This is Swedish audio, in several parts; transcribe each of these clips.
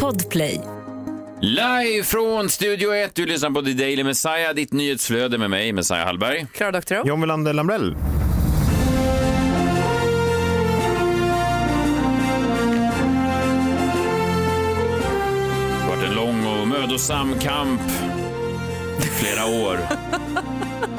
Podplay. Live från Studio 1, du lyssnar på The Daily Messiah, ditt nyhetsflöde med mig, Messiah Hallberg. Klara Doktorow. John Welander Lambrell. Det har varit en lång och mödosam kamp. Flera år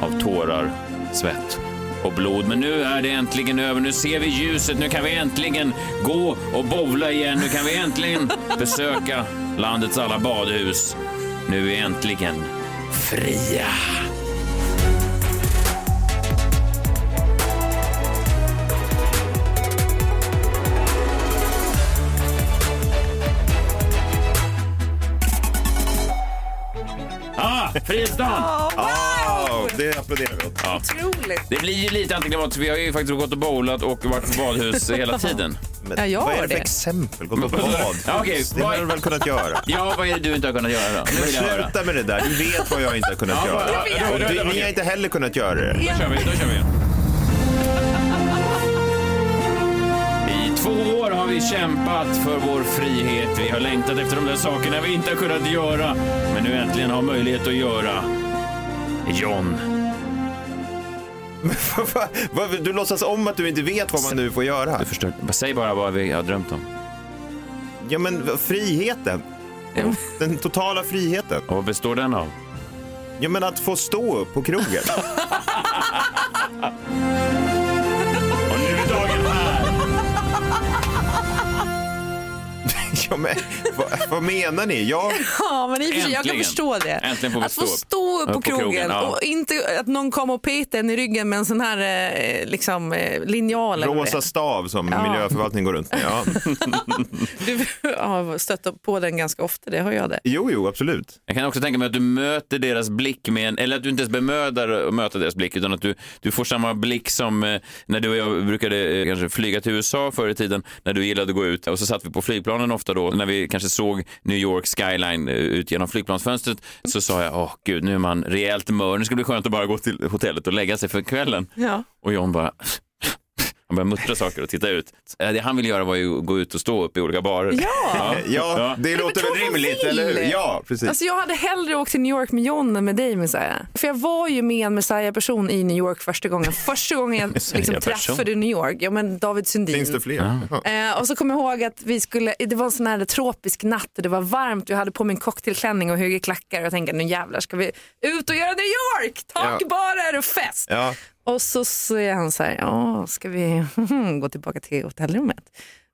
av tårar, svett och blod. Men nu är det äntligen över. Nu ser vi ljuset. Nu kan vi äntligen gå och bowla igen. Nu kan vi äntligen besöka landets alla badhus. Nu är vi äntligen fria. Ah, Frihetsdagen! Oh, det applåderar vi åt. Ja. Otroligt. Det blir ju lite antiklimatiskt. Vi har ju faktiskt gått och bowlat och varit på badhus hela tiden. Men Ja, jag vad är har det för det. exempel? Gått på bad? Ja, okej, Det vad har du väl kunnat göra? Ja, vad är det du inte har kunnat göra då? Nu Men vill jag höra. sluta med det där. Du vet vad jag inte har kunnat göra. Och du, ni har inte heller kunnat göra det. Då kör vi, då kör vi. I två år har vi kämpat för vår frihet. Vi har längtat efter de där sakerna vi inte har kunnat göra, men nu äntligen har möjlighet att göra. John. Du låtsas om att du inte vet vad man nu får göra. Du förstör. Säg bara vad vi har drömt om. Ja, men friheten. Den totala friheten. Och vad består den av? Ja, men att få stå upp på krogen. ja, men, vad, vad menar ni? Jag, Ja, men i och för sig, jag kan Äntligen. förstå det. Äntligen får vi att få stå upp. stå upp på, på krogen, krogen ja. och inte att någon kommer och petar en i ryggen med en sån här eh, liksom, eh, linjal. eller vad det rosa är. stav som Ja. miljöförvaltningen går runt med. Ja. Du har stött på den ganska ofta, det har jag det. Jo, jo, absolut. Jag kan också tänka mig att du möter deras blick med en, eller att du inte ens bemödar att möta deras blick, utan att du, du får samma blick som eh, när du och jag brukade eh, kanske flyga till USA förr i tiden, när du gillade att gå ut och så satt vi på flygplanen ofta då, när vi kanske såg New York skyline eh, ut genom flygplansfönstret, så sa jag, åh gud, nu är man rejält mör, nu ska det bli skönt att bara gå till hotellet och lägga sig för kvällen. Ja. Och John bara, han började muttra saker och titta ut. Eh, Det han ville göra var ju att gå ut och stå upp i olika barer. Ja. Ja, det låter väl rimligt, eller hur? Ja, precis. Alltså jag hade hellre åkt till New York med John än med dig Messiah. För jag var ju med en Messiah-person i New York första gången. Första gången jag liksom träffade New York. Ja men David Sundin. Finns det fler? Ja. Eh, och så kommer jag ihåg att vi skulle, det var en sån här tropisk natt och det var varmt. Jag hade på mig en cocktailklänning och höga klackar och jag tänkte nu jävlar ska vi ut och göra New York, takbarer och fest. Ja. Och så säger han så här, ja ska vi gå tillbaka till hotellrummet?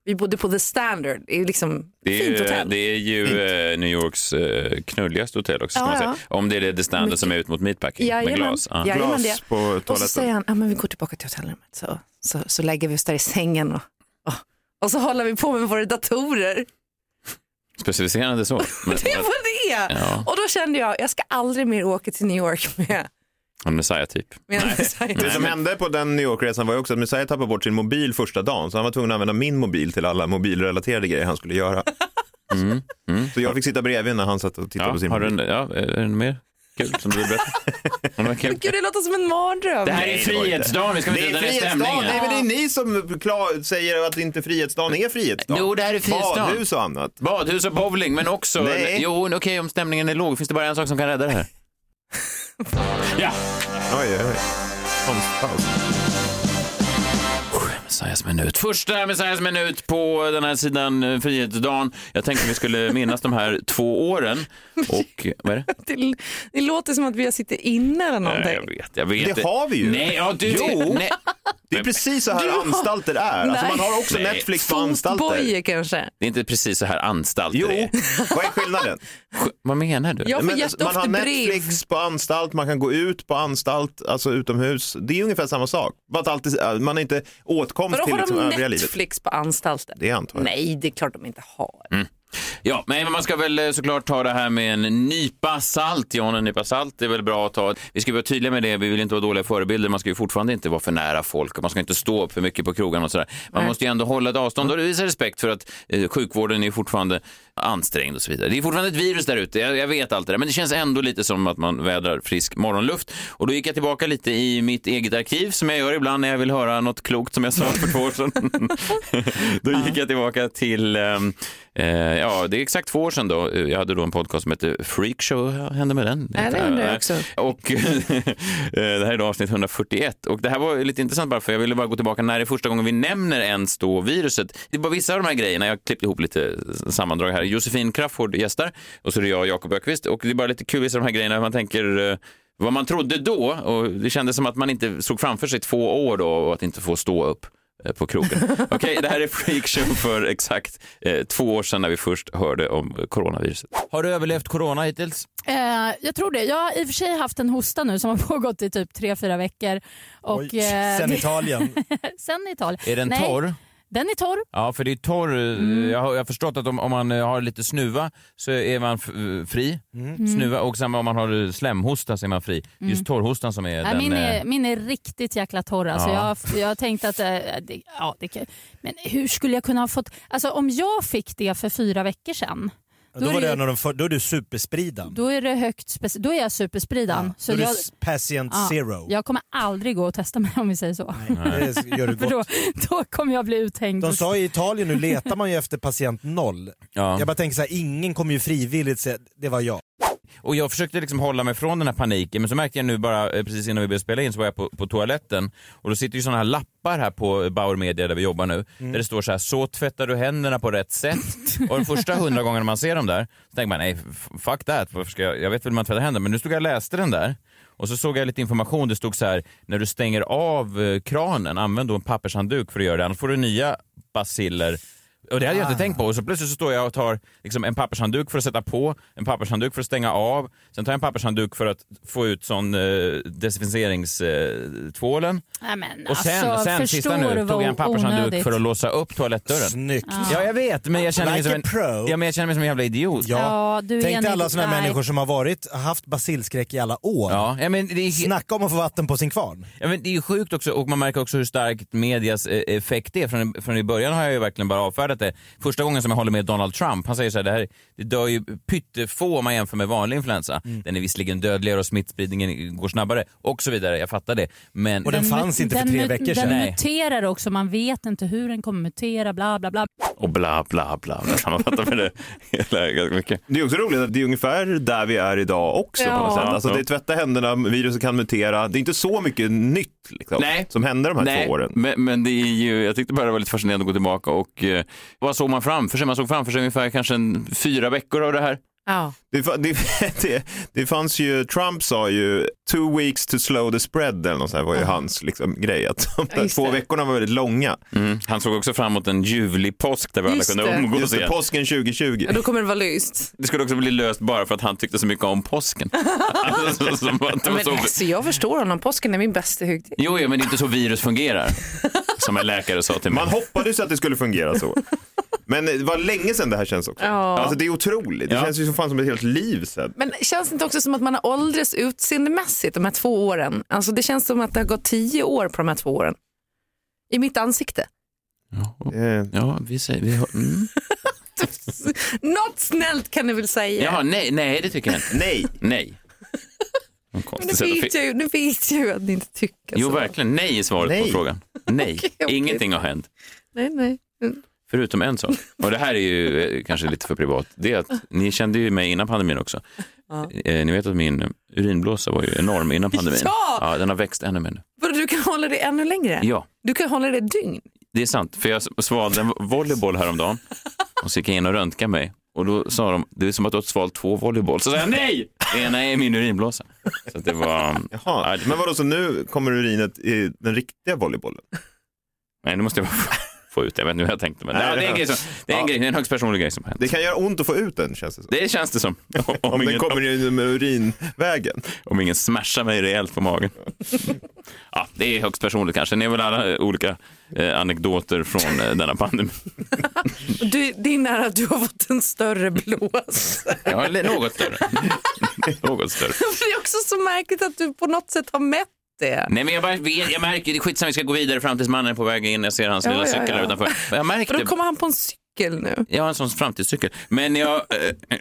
Vi bodde på The Standard, det är ju liksom Det är, fint hotell. det är ju eh, New Yorks eh, knulligaste hotell också, ska Ja, man säga. ja. Om det är det standard som är ut mot meatpacking med Jajamän. glas. Ja. Glas det. på Och så toaletten. säger han, ja, men vi går tillbaka till hotellrummet så, så, så lägger vi oss där i sängen och, och, och så håller vi på med våra datorer. Specificerande så. Men, Det var det! Ja. Och då kände jag, jag ska aldrig mer åka till New York med, en Messiah-typ. med en Messiah. Det som hände på den New York-resan var ju också att Messiah tappade bort sin mobil första dagen, så han var tvungen att använda min mobil till alla mobilrelaterade grejer han skulle göra. Så jag fick sitta bredvid när han satt och tittade Ja, på sin har du mobil. en, ja, är det mer kul som du vill berätta? Har du något kul? Gud, det låter som en mardröm. Det här är. Frihetsdagen, vi ska Det inte är dra ner stämningen. nej men det är ni som klar, säger att inte frihetsdagen är frihetsdagen. Jo, det här är frihetsdagen. Badhus och annat. Badhus och bowling, men också... Nej. Jo, okej, om stämningen är låg finns det bara en sak som kan rädda det här. ja! Oj, oj, oj. Messiahs minut. Första Messiahs minut på den här sidan eh, Frihetsdagen. Jag tänkte vi skulle minnas de här två åren. Och, vad är det? Det, det låter som att vi har suttit inne eller Nej, någonting. jag vet, jag vet. Det har vi ju. Nej, ja, du, Jo. Nej. Det är precis så här Du har- anstalter är. Alltså Nej. man har också Nej. Netflix på anstalter. Fotboja kanske. Det är inte precis så här anstalter Jo, är. vad är skillnaden? Sk- Vad menar du? Jag får Men, man har brev. Netflix på anstalt, man kan gå ut på anstalt, alltså utomhus. Det är ungefär samma sak. Man är inte åtkomst Vadå, till har liksom de övriga livet. Netflix på anstalten? Det antar jag. Nej, det är klart de inte har. Ja, men man ska väl eh, såklart ta det här med en nypa salt. John, en nypa salt är väl bra att ta. Vi ska vara tydliga med det, vi vill inte vara dåliga förebilder. Man ska ju fortfarande inte vara för nära folk och man ska inte stå upp för mycket på krogen och sådär. Man Nej. måste ju ändå hålla ett avstånd och visa respekt för att eh, sjukvården är fortfarande ansträngd och så vidare. Det är fortfarande ett virus där ute, jag, jag vet allt det där, men det känns ändå lite som att man vädrar frisk morgonluft. Och då gick jag tillbaka lite i mitt eget arkiv, som jag gör ibland när jag vill höra något klokt som jag sa för två år sedan. då gick jag tillbaka till Eh, ja, det är exakt två år sedan då. Jag hade då en podcast som hette Freakshow. Vad hände med den? Ja, det undrar jag också. Och eh, det här är då avsnitt 141. Och det här var lite intressant bara för jag ville bara gå tillbaka när det är första gången vi nämner ens då viruset. Det är bara vissa av de här grejerna, jag har klippt ihop lite sammandrag här. Josefin Crafoord gästar och så är det jag, Jakob Ökvist. Och det är bara lite kul vissa de här grejerna, man tänker eh, vad man trodde då och det kändes som att man inte såg framför sig två år då och att inte få stå upp eh, på krogen. Okej, okay, det här är Freakshow för exakt eh, två år sedan när vi först hörde om coronaviruset. Har du överlevt corona hittills? Eh, jag tror det. Jag har i och för sig haft en hosta nu som har pågått i typ tre fyra veckor. Och, Oj, eh, sen Italien? sen Italien. Är den Nej. torr? Den är torr. Ja, för det är torr. Mm. Jag, har, jag har förstått att om, om man eh, har lite snuva så är man eh, fri. Mm. Snuva, och sen om man har slemhosta så är man fri. Just torrhostan som är Nej, den... min, eh, är, min är riktigt jäkla torr. Alltså Ja. jag, jag har tänkt att... eh, det, ja, det, men hur skulle jag kunna ha fått... Alltså om jag fick det för fyra veckor sedan, Då, Då är var det- en av de för, då är du superspridan. då är det högt Då är jag superspridan. så då är jag, du patient ja, zero. jag kommer aldrig gå och testa mig om vi säger så. Nej, det gör du För då, gott. då kommer jag bli uthängd. De sa i Italien nu letar man ju efter patient noll. ja. Jag bara tänker så här, ingen kommer ju frivilligt säga det var jag. Och jag försökte liksom hålla mig från den här paniken men så märkte jag nu bara eh, precis innan vi började spela in så var jag på, på toaletten. Och då sitter ju sådana här lappar här på Bauer Media där vi jobbar nu där det står så här så tvättar du händerna på rätt sätt? Och de första hundra gångerna man ser dem där så tänker man nej fuck that, varför ska jag, jag vet väl hur man tvättar händerna. Men nu stod jag och läste den där och så såg jag lite information, det stod så här när du stänger av eh, kranen använd då en pappershandduk för att göra det annars får du nya basiller och det hade jag inte tänkt på. Och så plötsligt så står jag och tar liksom en pappershandduk för att sätta på, en pappershandduk för att stänga av, sen tar jag en pappershandduk för att få ut sån eh, desinficeringstvålen. Men och sen, alltså, sen sista du nu, tog jag en pappershandduk onödigt? för att låsa upp toalettdörren. Snyggt. Ja, jag vet, men jag känner mig Like som a en, pro. ja, men jag känner mig som en jävla idiot. Ja. Ja, Tänk dig alla såna här människor som har varit, haft basilskräck i alla år. Ja, ja, men det är, Snacka om att få vatten på sin kvarn. Ja, men det är ju sjukt också och man märker också hur starkt medias eh, effekt är. Från, från i början har jag ju verkligen bara avfärdat det. Första gången som jag håller med Donald Trump, han säger så här, det, här, det dör ju pyttefå om man jämför med vanlig influensa. Mm. Den är visserligen dödligare och smittspridningen går snabbare och så vidare, jag fattar det. Men Och den fanns inte för tre veckor sedan. Den Nej. muterar också, man vet inte hur den kommer mutera, bla bla bla. Och bla bla bla. Jag sammanfattar med det hela ganska mycket. Det är också roligt att det är ungefär där vi är idag också på något Ja. sätt. Alltså Ja. det är tvätta händerna, viruset kan mutera. Det är inte så mycket nytt liksom, Nej. som händer de här Nej, två åren. men, men det är ju, jag tyckte bara det var lite fascinerande att gå tillbaka och eh, vad såg man framför sig? Man såg framför sig ungefär kanske en, fyra veckor av det här. Ja. Det, det, det, det fanns ju, Trump sa ju two weeks to slow the spread eller något sånt var ju hans liksom, grej. Att de där just två det. veckorna var väldigt långa. Mm. Han såg också fram emot en ljuvlig påsk där vi alla kunde det. umgås Just det, igen. påsken 2020. Ja, då kommer det vara lyst. Det skulle också bli löst bara för att han tyckte så mycket om påsken. alltså, att det var Men, så... alltså, jag förstår honom, påsken är min bästa högtid. Jo, jo, men det är inte så virus fungerar. Som en läkare sa till mig. Man hoppades att det skulle fungera så. Men det var länge sedan det här känns också. Ja. Alltså det är otroligt. Det Ja. känns ju som fan som ett helt liv sedan. Men känns det inte också som att man har åldrats utseendemässigt de här två åren? Alltså det känns som att det har gått tio år på de här två åren. I mitt ansikte. Ja, Eh, ja, vi säger... Vi har, mm. Något snällt kan du väl säga? Jaha, nej, nej, det tycker jag inte. nej. Nej. Nu vet, jag ju, nu vet jag ju att ni inte tycker Jo, så. verkligen. Nej är svaret på Nej. frågan. Nej, Okej, okej. ingenting har hänt. Nej, nej. Mm. Förutom en sak. Och det här är ju eh, kanske lite för privat. Det är att ni kände ju mig innan pandemin också. Ja. Eh, ni vet att min urinblåsa var ju enorm innan pandemin. Ja! ja den har växt ännu mer nu. Vadå, Du kan hålla det ännu längre? Ja, Du kan hålla det dygn? det är sant. För jag svalde en volleyboll häromdagen och så gick jag in och röntgade mig. Och då sa de, det är som att du har svalt två volleyboll. Så sa jag nej! Ena är min urinblåsa. Så det var... Jaha. Ja, det- Men vadå, så nu kommer urinet i den riktiga volleybollen? Nej, nu måste jag bara få ut det. Jag vet inte hur jag tänkte. Men Nej, det är en, det- grej som, det är en, Ja. grej, det är en högst personlig grej som hänt. Det kan göra ont att få ut den känns det som. Det känns det som. Om, Om den ingen, kommer in med urinvägen. om ingen smashar mig rejält på magen. Ja, det är högst personligt kanske. Ni har väl alla olika eh, anekdoter från eh, denna pandemi. Du, din är att du har fått en större blås. Ja, eller något större. något större. det är också så märkligt att du på något sätt har mätt det. Nej, men jag, bara, jag märker, det är skitsamma, vi ska gå vidare fram tills mannen är på väg in. Jag ser hans Ja, lilla ja, cykel ja. där utanför. Jag märkte, då kommer han på en cykel. Cykel nu. Jag har en sån framtidscykel. Men jag... eh,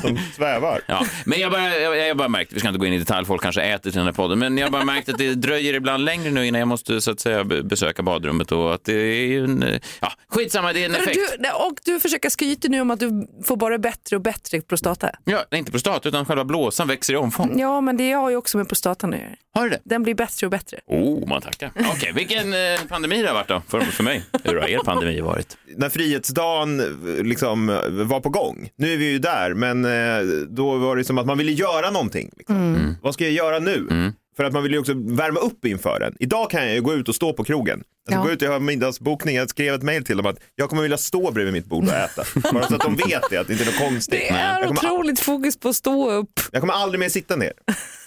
Som svävar. Ja, men jag bara, jag, jag bara märkt, vi ska inte gå in i detalj, folk kanske äter till den här podden, men jag har bara märkt att det dröjer ibland längre nu innan jag måste så att säga be- besöka badrummet och att det är ju en, ja, skitsamma, det är en Men effekt. Du, och du försöker skryta nu om att du får bara bättre och bättre prostata. Ja, inte prostat, utan själva blåsan växer i omfång. Ja, men det har ju också med prostatan att göra. Har du det? Den blir bättre och bättre. Oh, man tackar. Okej, vilken eh, pandemi det har varit då, för, för mig. Hur har er pandemi varit? När Frihetsdagen eh, liksom var på gång, nu är vi ju där, men eh, då var det som att man ville göra någonting. Liksom. Mm. Vad ska jag göra nu? För att man vill ju också värma upp inför den. Idag kan jag ju gå ut och stå på krogen. Alltså Ja. gå ut, jag har middagsbokning, jag skrev ett mejl till dem att jag kommer vilja stå bredvid mitt bord och äta. Bara så att de vet det, att det inte är något konstigt. Det är otroligt fokus på att stå upp. jag kommer aldrig mer sitta ner.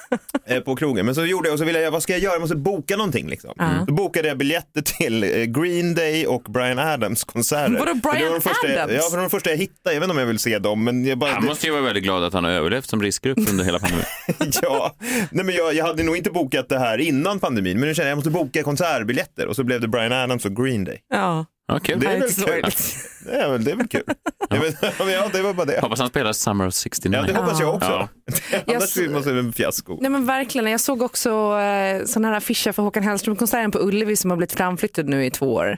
eh, på krogen. Men så gjorde jag och så ville jag, vad ska jag göra? Jag måste boka någonting liksom. Då bokade jag biljetter till eh, Green Day och Brian Adams konserter. Vadå, För det var de första, Adams? Ja, för de första jag hittade. Jag vet inte om jag vill se dem, men jag bara... Han måste ju vara väldigt glad att han har överlevt som riskgrupp under hela pandemin. ja, nej men jag, jag hade nog inte bokat det här innan pandemin, men nu känner jag att jag måste boka konsertbiljetter och så blev det Brian Adams och Green Day. Ja. Ja, kul. Det är väl kul. Det är väl, det är väl kul. Men ja, det var bara det. Hoppas han spelar Summer of 69. Ja, det hoppas jag också. Ja. Annars Jag- måste det en fiasko. Nej men verkligen, jag såg också eh, sådana här affischer för Håkan Hellström-konserten på Ullevi som har blivit framflyttad nu i två år.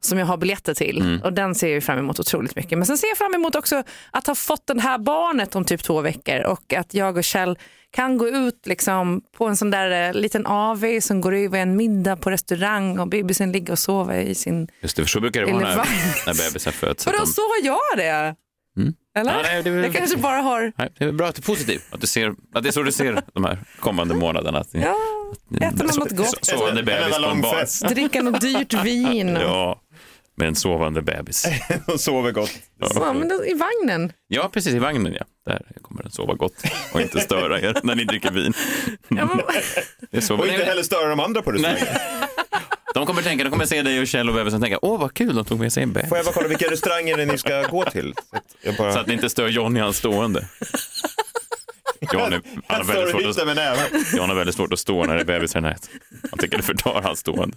Som jag har biljetter till Mm. och den ser jag fram emot otroligt mycket. Men sen ser jag fram emot också att ha fått det här barnet om typ två veckor och att jag och Kjell kan gå ut liksom på en sån där eh, liten AV som går över en middag på restaurang och bebisen ligger och sover i sin... Just det, för så brukar det vara när, när bebisar föds. Vadå de- så har jag det? Eller? Ja, nej, det Jag kanske bara har Nej, det är bra att du är positiv, att, du ser, att det är så du ser de här kommande månaderna. Att, ja, äta något gott, Sovande bebis på en bar. dricka något dyrt vin. Ja, med en sovande bebis. och sover gott. Ja, men då, I vagnen. Ja, precis i vagnen ja. Där kommer den sova gott och inte störa er när ni dricker vin. Det. Och inte heller störa de andra på restaurangen. De kommer tänka, de kommer se dig och Kjell och bebisen och tänka, åh vad kul, de tog med sig en bebis. Får jag bara kolla vilka restauranger det ni ska gå till? Så att jag bara... Så att ni inte stör John i hans stående. John, är, han, har väldigt svårt att, med näven. John har väldigt svårt att stå när det är bebisar i nät. Han tycker det förtar hans stående.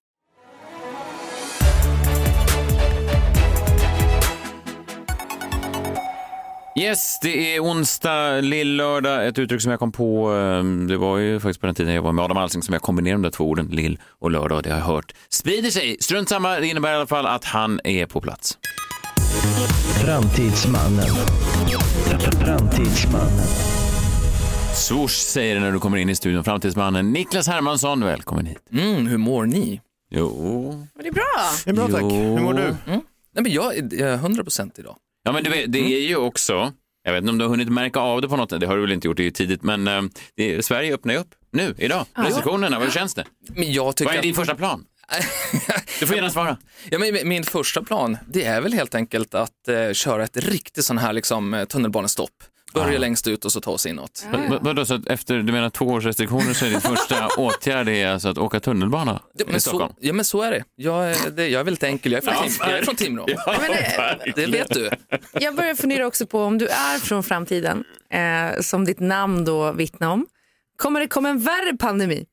Yes, det är onsdag, lill-lördag, ett uttryck som jag kom på. eh, Det var ju faktiskt på den tiden jag var med Adam Alsing som jag kombinerade de där två orden, lill och lördag. och Det har jag hört sprider sig. Strunt samma, det innebär i alla fall att han är på plats. Framtidsmannen. Framtidsmannen. Swoosh säger det när du kommer in i studion. Framtidsmannen Niklas Hermansson, välkommen hit. Mm, hur mår ni? Jo. det är bra. Det är bra tack. Jo. Hur mår du? Nej, men jag är jag är 100% idag. Ja, men vet, det är ju också, jag vet inte om du har hunnit märka av det på något det har du väl inte gjort, det är ju tidigt, men eh, är, Sverige öppnar ju upp nu, idag. Restriktionerna, hur känns det? Men jag tycker Vad är din första plan? Du får gärna svara. Ja, men min- min första plan, det är väl helt enkelt att eh, köra ett riktigt sån här liksom, eh, tunnelbanestopp. Börja längst ut och så ta oss inåt. Vad- Vadå, så att efter du menar två års restriktioner så är din första åtgärd är alltså att åka tunnelbana Ja, i men, så, Stockholm? ja, men så är det. Jag är, det, jag är väldigt enkel, jag är från, Tim, jag är från Timrå. Det vet du. Jag börjar fundera också på om du är från framtiden, eh, som ditt namn då vittnar om. Kommer det komma en värre pandemi?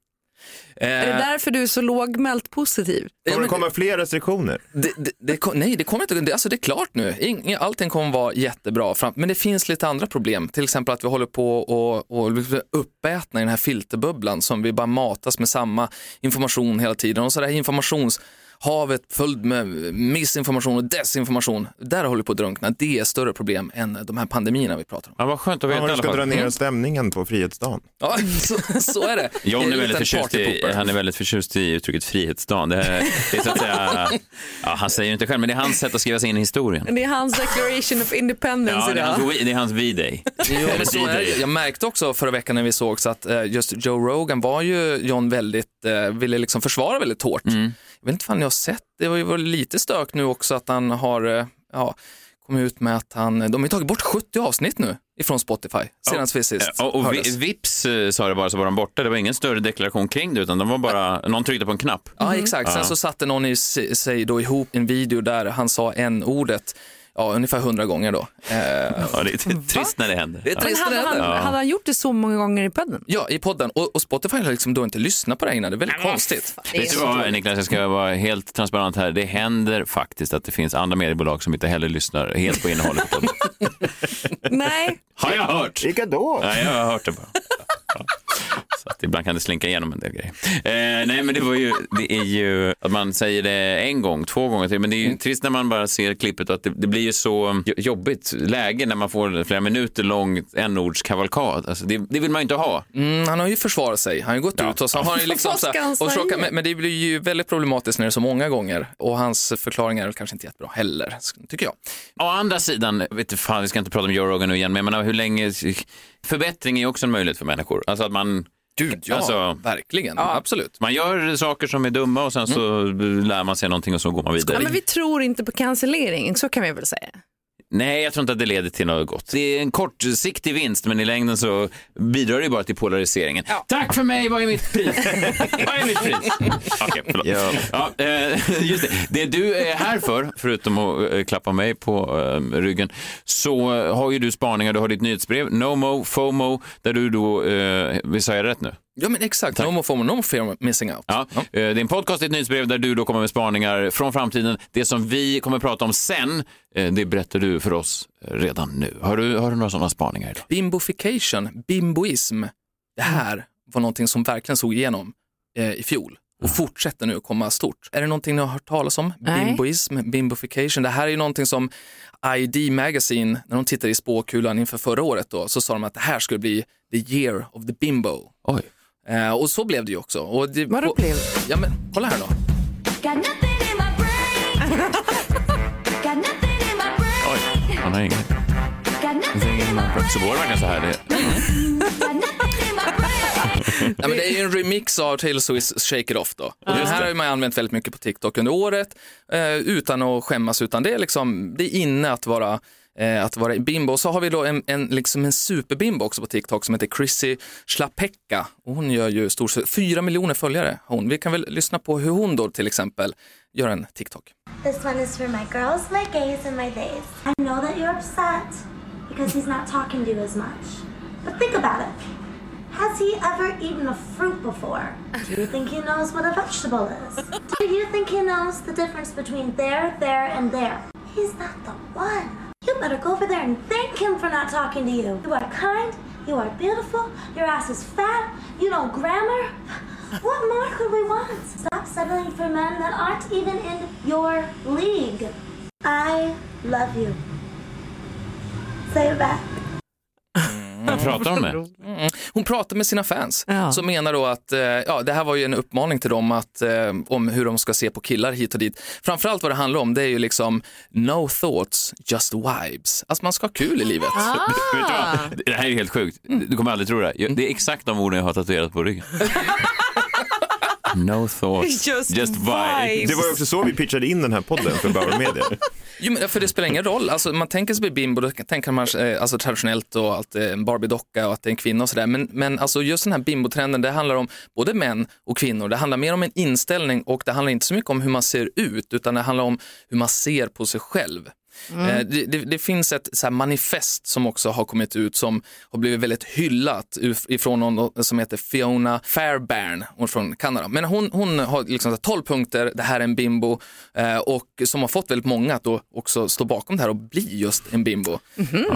Är det Eh, därför du är så lågmält positiv? ja, Kommer det komma fler restriktioner? Det, det, det, nej, det kommer inte. Det, alltså det är klart nu. Ing, allting kommer vara jättebra. Fram, men det finns lite andra problem. Till exempel att vi håller på och, och bli uppätna i den här filterbubblan som vi bara matas med samma information hela tiden. Och så det här informations havet fullt med missinformation och desinformation. Där håller vi på att drunkna. Det är större problem än de här pandemierna vi pratar om. Ja, vad skönt att veta Ja, i alla ska dra fall. ner stämningen på Frihetsdagen. Ja, så, så är det. John är väldigt förtjust i, han är väldigt förtjust i uttrycket Frihetsdagen. Det är, det är så att säga, ja, han säger det inte själv, men det är hans sätt att skriva sig in i historien. Det är hans declaration of independence Ja, det är idag. det är hans V-day. Jag märkte också förra veckan när vi sågs att eh, just Joe Rogan var ju John väldigt, eh, ville liksom försvara väldigt hårt. Mm. Jag vet inte fan jag har sett, det var ju lite stök nu också att han har, eh, ja, kommit ut med att han, de har tagit bort 70 avsnitt nu ifrån Spotify senast vi sist Ja, och hördes. vi, Vips eh, sa det bara så var de borta. Det var ingen större deklaration kring det utan de var bara, någon tryckte på en knapp. Ja, exakt. Sen Ja. så satte någon i sig då ihop en video där han sa en ordet ja, ungefär hundra gånger då. Eh, Ja, det är trist när det händer. det är trist när hade, det han, händer. hade han gjort det så många gånger i podden? Ja, i podden. Och, och Spotify har liksom då inte lyssnat på det innan. Det är väldigt konstigt. Det är Vet du vad Niklas, jag ska vara helt transparent här. Det händer faktiskt att det finns andra mediebolag som inte heller lyssnar helt på innehållet på podden. Nej, Har jag hört? Vilka då? Nej, jag har hört det bara. Ja. Så att ibland kan det slinka igenom en del grejer. Eh, nej, men det, var ju, det är ju att man säger det en gång, två gånger till, men det är ju trist när man bara ser klippet och att det, det blir ju så jobbigt läge när man får flera minuter lång n-ordskavalkad. Alltså, det, det vill man ju inte ha. Mm, han har ju försvarat sig. Han har ju gått ut och så har han ju liksom så här, och frågat, men, men det blir ju väldigt problematiskt när det är så många gånger och hans förklaringar är kanske inte jättebra heller, tycker jag. Å andra sidan, vet du, fan, vi ska inte prata om Joe Rogan nu igen, men jag menar, hur länge... Förbättring är ju också en möjlighet för människor. Alltså att man, Gud, ja, Alltså- verkligen. Absolut. man gör saker som är dumma och sen så lär man sig någonting och så går man vidare. ja, men vi tror inte på cancellering, så kan vi väl säga. Nej, jag tror inte att det leder till något gott. Det är en kortsiktig vinst, men i längden så bidrar det bara till polariseringen. Tack för mig, vad är mitt pris? vad är mitt pris? Okej, förlåt. Ja. Ja, eh, just det. det du är här för, förutom att eh, klappa mig på eh, ryggen, så har ju du spaningar, du har ditt nyhetsbrev, NoMo, FOMO, där du då, eh, vi säger rätt nu? Ja, men exakt. No more form, no more fear missing out. Ja. eh, Det är en podcast, ett nyhetsbrev där du då kommer med spaningar från framtiden. Det som vi kommer prata om sen, eh, det berättar du för oss redan nu. Har du, har du några sådana spaningar idag? Bimbofication, bimboism, det här var någonting som verkligen såg igenom eh, i fjol och fortsätter nu att komma stort. Är det någonting ni har hört talas om? Nej. Bimboism, bimbofication. Det här är ju någonting som ID Magazine, när de tittade i spåkulan inför förra året då, så sa de att det här skulle bli the year of the bimbo. Oj. Eh, och så blev det ju också. Och det, Vadå blev? Ja men kolla här då. Oj, han har ingen. Så går det verkligen så här? Det... Ja, men det är ju en remix av Taylor Swift's Shake It Off då. Och den här har man använt väldigt mycket på TikTok under året eh, utan att skämmas utan det är liksom, det är inne att vara eh, att vara bimbo. Och så har vi då en, en, liksom en superbimbo också på TikTok som heter Chrissy Schlapecka. Och hon gör ju stor, fyra miljoner följare. Hon. Vi kan väl lyssna på hur hon då till exempel gör en TikTok. This one is for my girls, my gays, and my days. I know that you're upset because he's not talking to you as much. But think about it. Has he ever eaten a fruit before? Do you think he knows what a vegetable is? Do you think he knows the difference between there, there, and there? He's not the one. You better go over there and thank him for not talking to you. You are kind, you are beautiful, your ass is fat, you know grammar. What more could we want? Stop settling for men that aren't even in your league. I love you. Say it back. Vad pratar hon med? Mm. Hon pratar med sina fans Ja. som menar då att eh, ja, det här var ju en uppmaning till dem att, eh, om hur de ska se på killar hit och dit. Framförallt vad det handlar om det är ju liksom no thoughts, just vibes. Alltså man ska ha kul i livet. Vet du vad? Det här är helt sjukt. Du kommer aldrig tro det. här. Det är exakt de orden jag har tatuerat på ryggen. No thoughts, Just just, vibes. vibes. Det var ju också så vi pitchade in den här podden för Bauer Media. Jo, men för det spelar ingen roll. Alltså, man tänker sig bimbo, då tänker man eh, alltså, traditionellt och allt, eh, en Barbie-docka och att det är en kvinna och sådär. Men, men alltså, just den här bimbo-trenden, det handlar om både män och kvinnor. Det handlar mer om en inställning och det handlar inte så mycket om hur man ser ut, utan det handlar om hur man ser på sig själv. Mm. Eh, det, det, det finns ett så här manifest som också har kommit ut som har blivit väldigt hyllat ifrån någon som heter Fiona Fairbairn, från Kanada. Men hon, hon har liksom så här 12 punkter, det här är en bimbo eh, och som har fått väldigt många att då också stå bakom det här och bli just en bimbo.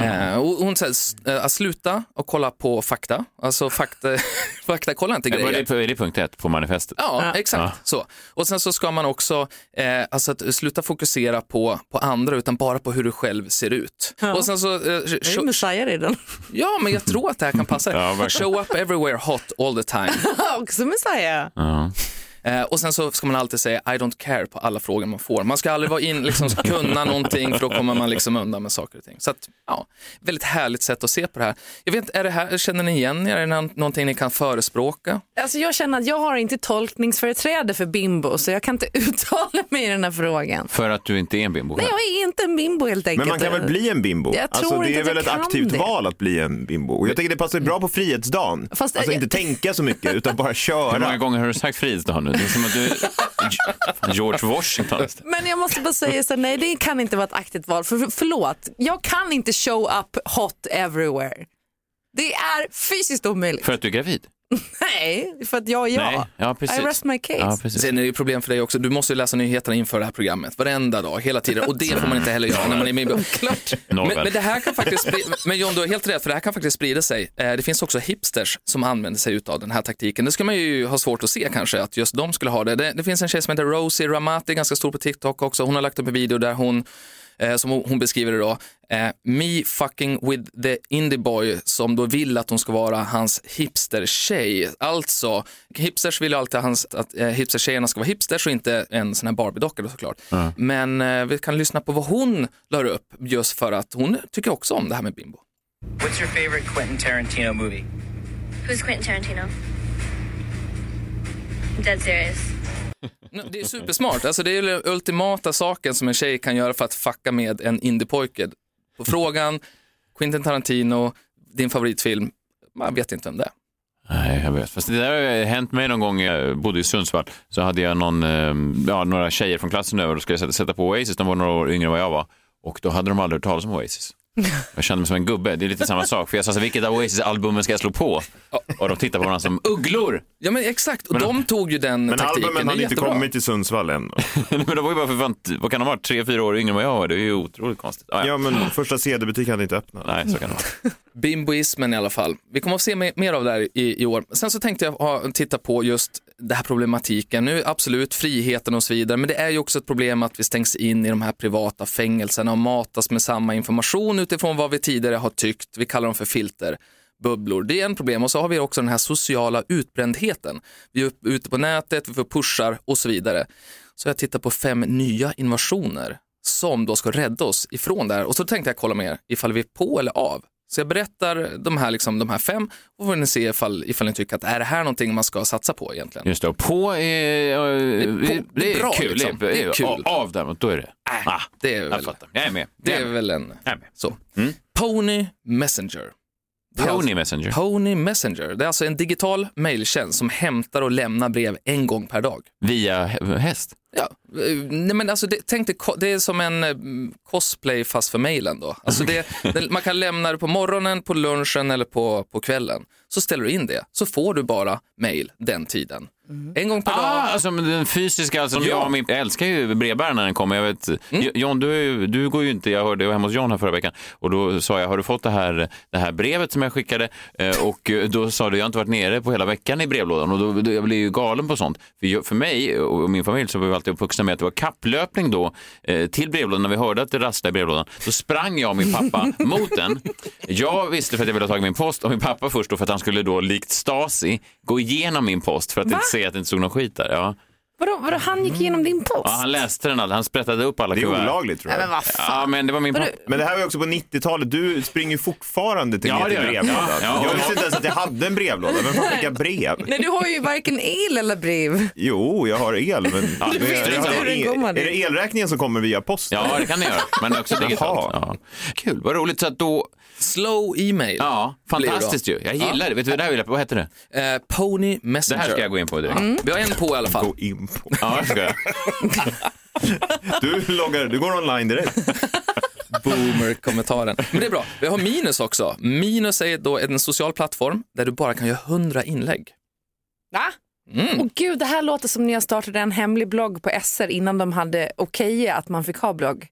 Eh, och hon säger att sluta och kolla på fakta, alltså fakta, faktakolla inte Vad är grejer. det, är det punkt ett på manifestet? Ja, exakt. Så. Och sen så ska man också eh, alltså att sluta fokusera på, på andra utan bara på hur du själv ser ut. Ja. Och sen så, eh, Det är Messiah redan. ja, men jag tror att det här kan passa. Ja. Show up everywhere hot all the time. Också Messiah. Ja. Eh, och sen så ska man alltid säga I don't care på alla frågor man får. Man ska aldrig vara in, liksom, kunna någonting för då kommer man liksom undan med saker och ting. Så att, ja, väldigt härligt sätt att se på det här. Jag vet, är det här, känner ni igen er? Är det nå- någonting ni kan förespråka? Alltså jag känner att jag har inte tolkningsföreträde för bimbo så jag kan inte uttala mig i den här frågan. För att du inte är en bimbo? Nej, jag är inte en bimbo helt enkelt. Men man kan väl bli en bimbo? Jag tror alltså, det inte är väl ett aktivt det. val att bli en bimbo. Och jag tycker det passar bra på Frihetsdagen. Fast- alltså inte tänka så mycket utan bara Hur många köra. gånger har du sagt Frihetsdagen nu? Det är som att du George Washington. Men jag måste bara säga så nej det kan inte vara ett aktivt val. För, förlåt, jag kan inte show up hot everywhere. Det är fysiskt omöjligt. För att du är gravid? Nej, för att jag är jag. Nej, ja precis. I rest my case. Ja, precis. Sen är det ju problem för dig också, du måste ju läsa nyheterna inför det här programmet varenda dag, hela tiden. Och det får man inte heller göra när man är med. Klart. Men, men det här kan faktiskt, men John du har helt rätt, för det här kan faktiskt sprida sig. Eh, Det finns också hipsters som använder sig av den här taktiken. Det ska man ju ha svårt att se kanske, att just de skulle ha det. Det, det finns en tjej som heter Rosie Ramati, ganska stor på TikTok också. Hon har lagt upp en video där hon eh, som hon beskriver det då, eh, me fucking with the indie boy som då vill att hon ska vara hans hipster-tjej. Alltså, hipsters vill ju alltid att, hans, att eh, hipster-tjejerna ska vara hipsters och inte en sån här Barbie-docka såklart. Men eh, vi kan lyssna på vad hon la upp just för att hon tycker också om det här med bimbo. What's your favorite Quentin Tarantino movie? Who's Quentin Tarantino? Dead serious. Det är supersmart, alltså det är den ultimata saken som en tjej kan göra för att fucka med en indiepojke. På frågan, Quentin Tarantino, din favoritfilm, man vet inte vem det är. Nej, jag vet. Fast det där har hänt mig någon gång. Jag bodde i Sundsvall. Så hade jag någon, ehm, ja, några tjejer från klassen över och skulle sätta på Oasis. De var några år yngre än vad jag var. Och då hade de aldrig hört talas om Oasis. Jag kände mig som en gubbe. Det är lite samma sak. För jag sa så här, vilket av Oasis-albumen ska jag slå på? Och de tittar på varandra som ugglor. Ja men exakt, och de tog ju den Men taktiken. albumen Det är hade inte kommit till Sundsvall än. Men de var ju bara för fan, vad kan de vara, tre, fyra år yngre än vad jag var. Det är ju otroligt konstigt. Ah, ja. Ja, men första CD-butik hade inte öppnat. Nej, så kan det vara. Bimboismen i alla fall. Vi kommer att se mer, mer av det här i, i år. Sen så tänkte jag ha, titta på just den här problematiken. Nu absolut friheten och så vidare, men det är ju också ett problem att vi stängs in i de här privata fängelserna och matas med samma information utifrån vad vi tidigare har tyckt. Vi kallar dem för filterbubblor. Det är en problem och så har vi också den här sociala utbrändheten. Vi är ute på nätet, vi får pushar och så vidare. Så jag tittar på fem nya innovationer som då ska rädda oss ifrån det här. Och så tänkte jag kolla med er ifall vi är på eller av. Så jag berättar de här, liksom, de här fem och får ni se ifall, ifall ni tycker att är det här någonting man ska satsa på egentligen. Just det, och på är, det, på- det är bra, kul. liksom. Det är, Det är kul. Av, däremot, då är det. Äh, Ah, det är jag väl, fattar. Jag är med. det Jag är med. väl en Jag är med. så. Mm. Pony Messenger. Pony alltså- Messenger. Pony Messenger. Det är alltså en digital mejltjänst som hämtar och lämnar brev en gång per dag. Via häst. Ja, eh, nej men alltså det, tänk dig, det är som en eh, cosplay fast för mejlen då. Alltså det, man kan lämna det på morgonen, på lunchen eller på, på kvällen. Så ställer du in det, så får du bara mejl den tiden. En gång per Ah, dag. alltså den fysiska, alltså, Ja. jag, min, jag älskar ju brevbäraren när den kommer. Jag vet, John, du, du går ju inte, jag hörde, jag var hemma hos John här förra veckan och då sa jag, har du fått det här, det här brevet som jag skickade? Eh, och eh, då sa du, jag har inte varit nere på hela veckan i brevlådan och då, då, jag blir ju galen på sånt. För, jag, för mig och min familj så var vi alltid uppvuxna med att det var kapplöpning då eh, till brevlådan. När vi hörde att det rasslade i brevlådan, då sprang jag och min pappa mot den. Jag visste för att jag ville ha tagit min post och min pappa först då för att han skulle då likt Stasi gå igenom min post för att Va? inte se att det inte stod någon skit där. Ja. Vadå, vadå, han gick igenom din post? Ja, han läste den aldrig, han sprättade upp alla Det är kuvert. olagligt tror Nej, jag. men vad fan. Ja, men det var min pappa. Men det här var ju också på 90-talet. Du springer ju fortfarande till Ja, ner det gör jag. brevlådan. Ja, ja. Jag visste inte ens att jag hade en brevlåda. Vem fan skickar brev? Nej, du har ju varken el eller brev. Jo, jag har el. Men, men jag, inte har hur den el. Är det elräkningen som kommer via posten? Ja, det kan ni göra, men också digitalt. Ja. Kul, vad roligt. Så att då... Slow e-mail. Ja, fantastiskt ju. Jag gillar det. Vet du vad det här vill jag Vad heter det? Eh, Pony Det Messenger. här ska jag gå in på direkt. Vi har en på i alla fall. Gå in på. Ja, det ska jag. Du, loggar, du går online direkt. Boomer-kommentaren. Men det är bra. Vi har Minus också. Minus är då en social plattform där du bara kan göra 100 inlägg. Va? Mm. Åh gud, det här låter som när jag startade en hemlig blogg på SR innan de hade okej att man fick ha blogg.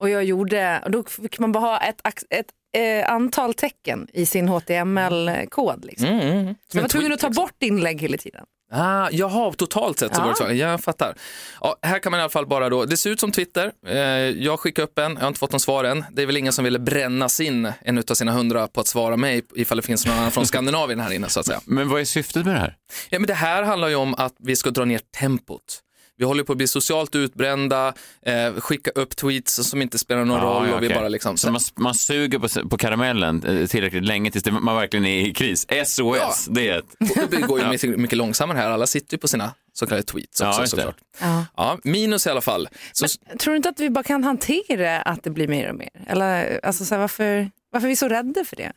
Och jag gjorde, och då fick man bara ha ett, ett eh, antal tecken i sin HTML-kod. Liksom. Mm, mm. Så jag var tvungen att ta bort inlägg hela tiden. Ah, jaha, totalt sett så Ja. var det så. Jag fattar. Ja, här kan man i alla fall bara då, det ser ut som Twitter. Eh, jag skickar upp en, jag har inte fått någon svar än. Det är väl ingen som ville bränna sin en av sina hundra på att svara mig ifall det finns någon annan från Skandinavien här inne så att säga. Men vad är syftet med det här? Ja, men det här handlar ju om att vi ska dra ner tempot. Vi håller på att bli socialt utbrända, eh, skicka upp tweets som inte spelar någon roll och vi okej. bara liksom... Så man, man suger på, på karamellen eh, tillräckligt länge tills det, man verkligen är i kris. SOS, det är ett... Det går ju mycket, mycket långsammare här, alla sitter ju på sina så kallade tweets Ja, också det. såklart. Ja. Ja, minus i alla fall. Så, Tror du inte att vi bara kan hantera att det blir mer och mer? Eller alltså, så här, varför, varför är vi så rädda för det?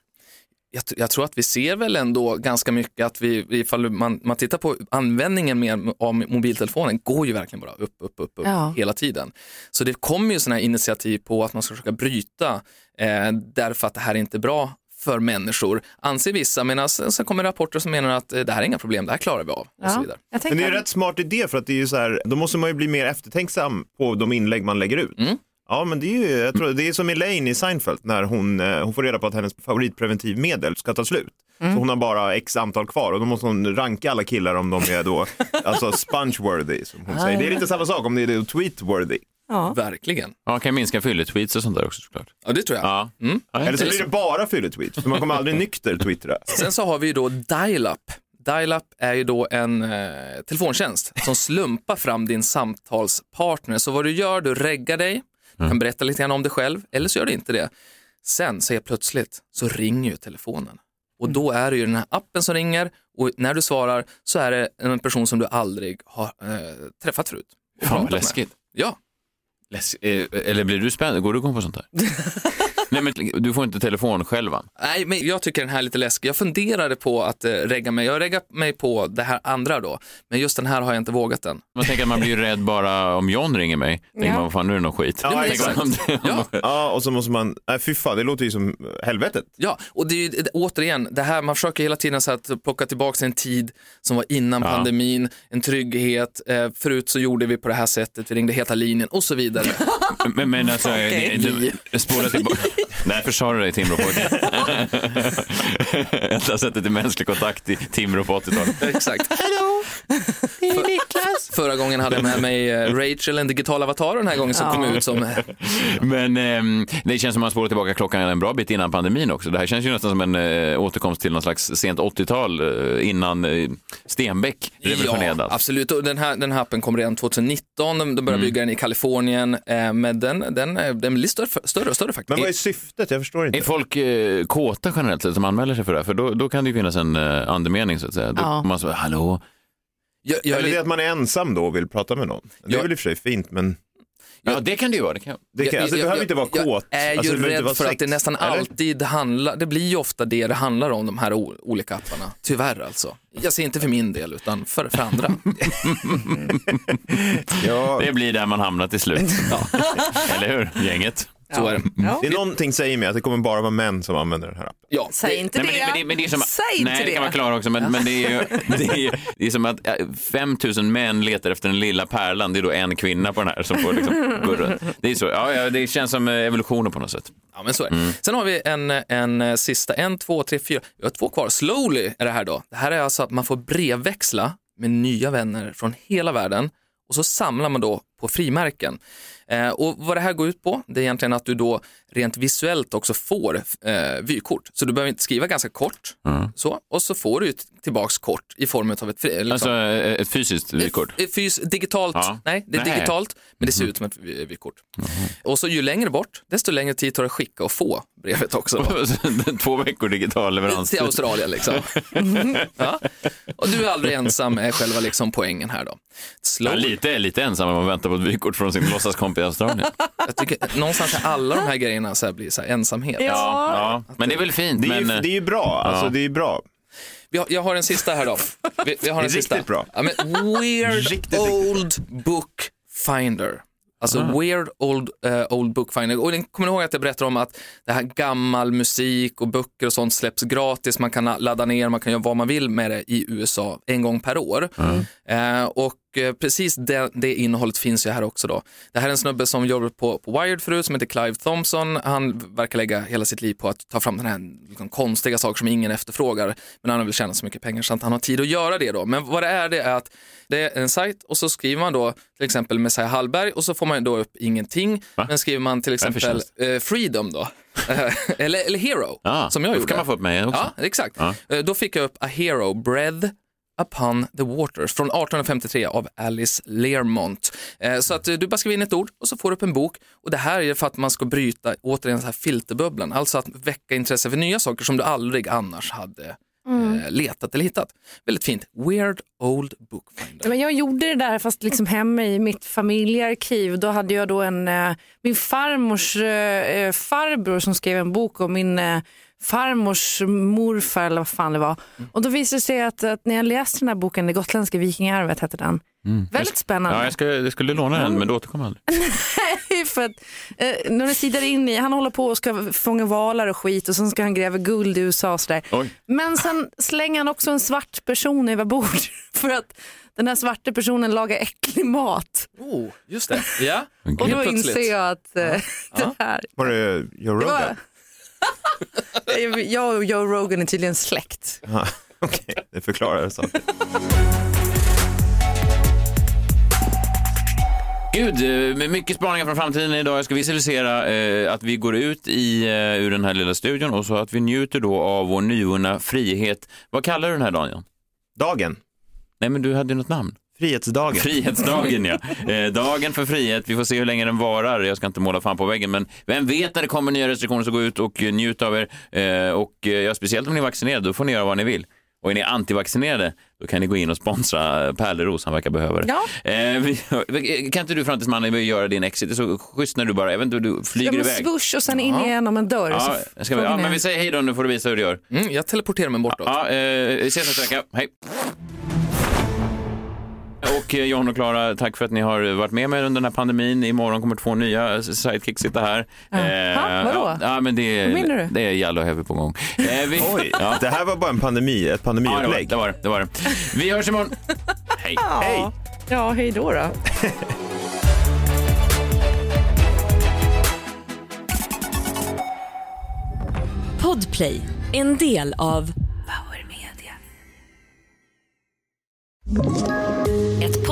Jag, jag tror att vi ser väl ändå ganska mycket att vi, ifall man, man tittar på användningen med, av mobiltelefonen, går ju verkligen bara upp, upp, upp, upp Ja. hela tiden. Så det kommer ju sådana här initiativ på att man ska försöka bryta eh, därför att det här är inte bra för människor, anser vissa, medan sen kommer rapporter som menar att eh, det här är inga problem, det här klarar vi av och så vidare. Men det är en rätt smart idé för att det är ju så här, då måste man ju bli mer eftertänksam på de inlägg man lägger ut. Mm. Ja, men det är ju, jag tror, det är som Elaine i Seinfeld när hon, eh, hon får reda på att hennes favoritpreventivmedel ska ta slut. Mm. Så hon har bara x antal kvar och då måste hon ranka alla killar om de är då, alltså sponge-worthy som hon säger. Det är lite samma sak om det är då tweet-worthy. Ja. Verkligen. Ja, man kan minska fylletweets och sånt där också såklart. Ja, det tror jag. Ja. Mm. Eller så blir det bara fylletweets, för man kommer aldrig nykter twittra. Sen så har vi ju då Dial-Up. Dial-Up är ju då en eh, telefontjänst som slumpar fram din samtalspartner. Så vad du gör, du reggar dig, du kan berätta lite grann om dig själv, eller så gör du inte det. Sen, säger plötsligt, så ringer ju telefonen. Och då är det ju den här appen som ringer och när du svarar så är det en person som du aldrig har eh, träffat förut. Fan vad pratat med. läskigt. Ja. Läs- eh, eller blir du spänd? Går du igång på sånt här? Nej, men du får inte telefon själv va? Nej, men jag tycker den här är lite läskig. Jag funderade på att eh, regga mig. Jag reggar mig på det här andra då, men just den här har jag inte vågat än. Man tänker att man blir rädd bara om John ringer mig. Tänker Ja. man, vad fan nu är det någon skit. Ja, exakt. man det- Ja, och så måste man, nej fy fan, det låter ju som helvetet. Ja, och det är ju återigen, det här, man försöker hela tiden så att plocka tillbaka en tid som var innan Ja. pandemin, en trygghet, eh, förut så gjorde vi på det här sättet, vi ringde heta linjen och så vidare. Men, men alltså, du, spola tillbaka. Därför sa du det i Timrå-pojken. Enda sättet till mänsklig kontakt i Timrå på 80-talet. Exakt. Hallå, det är Niklas. Förra gången hade jag med mig eh, Rachel, en digital avatar, den här gången som Ja. kom ut som... Men ehm, det känns som att man spolar tillbaka klockan en bra bit innan pandemin också. Det här känns ju nästan som en eh, återkomst till någon slags sent 80-tal eh, innan eh, Stenbeck revolutionerade Ja, absolut. Och den, här, den här appen kom redan 2019, de, de började Mm. bygga den i Kalifornien, eh, men den, den, eh, den blir större, större och större faktiskt. Men vad är syftet? Jag förstår inte. Är folk eh, kåta generellt sett som anmäler sig för det här? För då, då kan det ju finnas en eh, andemening så att säga. Då Ja. man så, hallå? Jag, Eller det är att man är ensam då och vill prata med någon. Det är väl i och för sig fint, men... Ja, det kan det ju vara. Det, kan... Det, kan, alltså, det behöver inte vara kåt. Jag är alltså, ju inte rädd för att sex. det nästan Eller? alltid handlar, det blir ju ofta det det handlar om, de här olika apparna. Tyvärr alltså. Jag säger inte för min del, utan för, för andra. Det blir där man hamnar till slut. Eller hur, gänget? Så är det. Det är någonting säger mig att det kommer bara vara män som använder den här appen. Ja, Säg inte Nej, men det. men det, men det är som, Säg nej, inte det kan det. vara klara också, men, men det, är ju, det, är ju, det är som att äh, 5000 män letar efter den lilla pärlan, det är då en kvinna på den här som får liksom gå runt. Det är så, ja, ja, det känns som eh, evolutionen på något sätt. Ja, men så är det. Sen har vi en, en eh, sista, en, två, tre, fyra, vi har två kvar. Slowly är det här då. Det här är alltså att man får brevväxla med nya vänner från hela världen och så samlar man då på frimärken. Eh, och vad det här går ut på, det är egentligen att du då rent visuellt också får eh, vykort. Så du behöver inte skriva ganska kort, så, och så får du ju t- tillbaks kort i form av ett liksom, Alltså eh, ett fysiskt vykort. ett fys, digitalt, Ja. nej det är Nej. digitalt, men det ser ut som ett vy- vykort. Och så ju längre bort, desto längre tid tar det att skicka och få brevet också. Två veckor digital leverans. Till Australien liksom. ja. Och du är aldrig ensam är själva liksom poängen här då. Slow. Ja, lite, lite ensam om man väntar på ett vykort från sin låtsaskompis i Australien. Jag tycker någonstans är alla de här grejerna så här blir så här ensamhet. Ja, ja. Men det är väl fint. Det är ju, men, det är ju bra. Alltså, Ja. det är bra. Vi har, jag har en sista här då. Vi, vi har en Riktigt sista. bra. Ja, men Weird Riktigt, Old Book Finder. Alltså Ah. Weird Old, eh, old Book Finder. Och kommer ni ihåg att jag berättade om att det här gammal musik och böcker och sånt släpps gratis. Man kan ladda ner, man kan göra vad man vill med det i USA en gång per år. Eh, och eh, precis det, det innehållet finns ju här också då. Det här är en snubbe som jobbat på, på Wired förut som heter Clive Thompson. Han verkar lägga hela sitt liv på att ta fram den här liksom, konstiga saker som ingen efterfrågar. Men han vill tjäna så mycket pengar så att han har tid att göra det då. Men vad det är, det är att det är en sajt och så skriver man då till exempel Messiah Hallberg och så får man då upp ingenting. Men skriver man till exempel eh, Freedom då, eller, eller Hero, Ja, som jag då gjorde. kan man få upp mig också. Ja, exakt. Ja. Eh, Då fick jag upp A Hero, Breath upon the waters från 1853 av Alice Learmont. Eh, Så att eh, du bara skriver in ett ord och så får du upp en bok. Och det här är för att man ska bryta återigen den här filterbubblan, alltså att väcka intresse för nya saker som du aldrig annars hade Mm. eh, letat eller hittat. Väldigt fint. Weird Old Book Finder. Men jag gjorde det där fast liksom hemma i mitt familjearkiv. Då hade jag då en, min farmors farbror som skrev en bok om min farmors morfar eller vad fan det var. Och då visade det sig att, att när jag läste den här boken, Det gotländska vikingarvet hette den. Väldigt spännande. Ja, jag, ska, jag skulle låna den, men du återkom aldrig. för att, eh, några sidor in i, han håller på och ska fånga valar och skit och sen ska han gräva guld i USA och sådär. Oj. Men sen slänger han också en svart person över bord för att den här svarta personen lagar äcklig mat. Oh, just det. Ja. Och då inser jag att eh, det här... Var det Joe Det Rogan? jag och Joe Rogan är tydligen släkt. Ja, Okej, det förklarar saker. Gud, eh, med mycket spaningar från framtiden idag. Jag ska visualisera eh, att vi går ut i, eh, ur den här lilla studion och så att vi njuter då av vår nyvunna frihet. Vad kallar du den här dagen? Dagen. Nej, men du hade ju något namn. Frihetsdagen. Frihetsdagen, ja. Eh, dagen för frihet. Vi får se hur länge den varar. Jag ska inte måla fan på väggen, men vem vet när det kommer nya restriktioner så gå ut och njut av er. Eh, och eh, ja, speciellt om ni är vaccinerade, då får ni göra vad ni vill. Och är ni antivaccinerade, då kan ni gå in och sponsra Pärleros, han verkar behöva det. Ja. Eh, vi, kan inte du fram tills mannen göra din exit? Det är så schysst när du bara, jag vet inte, du flyger Ja, iväg. swoosh och sen in genom en dörr. Ja, så ska vi, ja, men vi säger hej då, nu får du visa hur du gör. Mm, jag teleporterar mig bortåt. Ja, eh, ses nästa vecka. Hej. Och eh, John och Klara, tack för att ni har varit med mig under den här pandemin. Imorgon kommer två nya sidekicks sitta här. Vadå? Ja, ja, men det, Vad menar du? det är Jallo Heavy på gång. Eh, vi, Oj, ja. det här var bara en pandemi, ett Ja, det var, pandemiupplägg. det var det. var det. Vi hörs imorgon. Hej. Hej! Ja, hej då då. Podplay, en del av Power Media.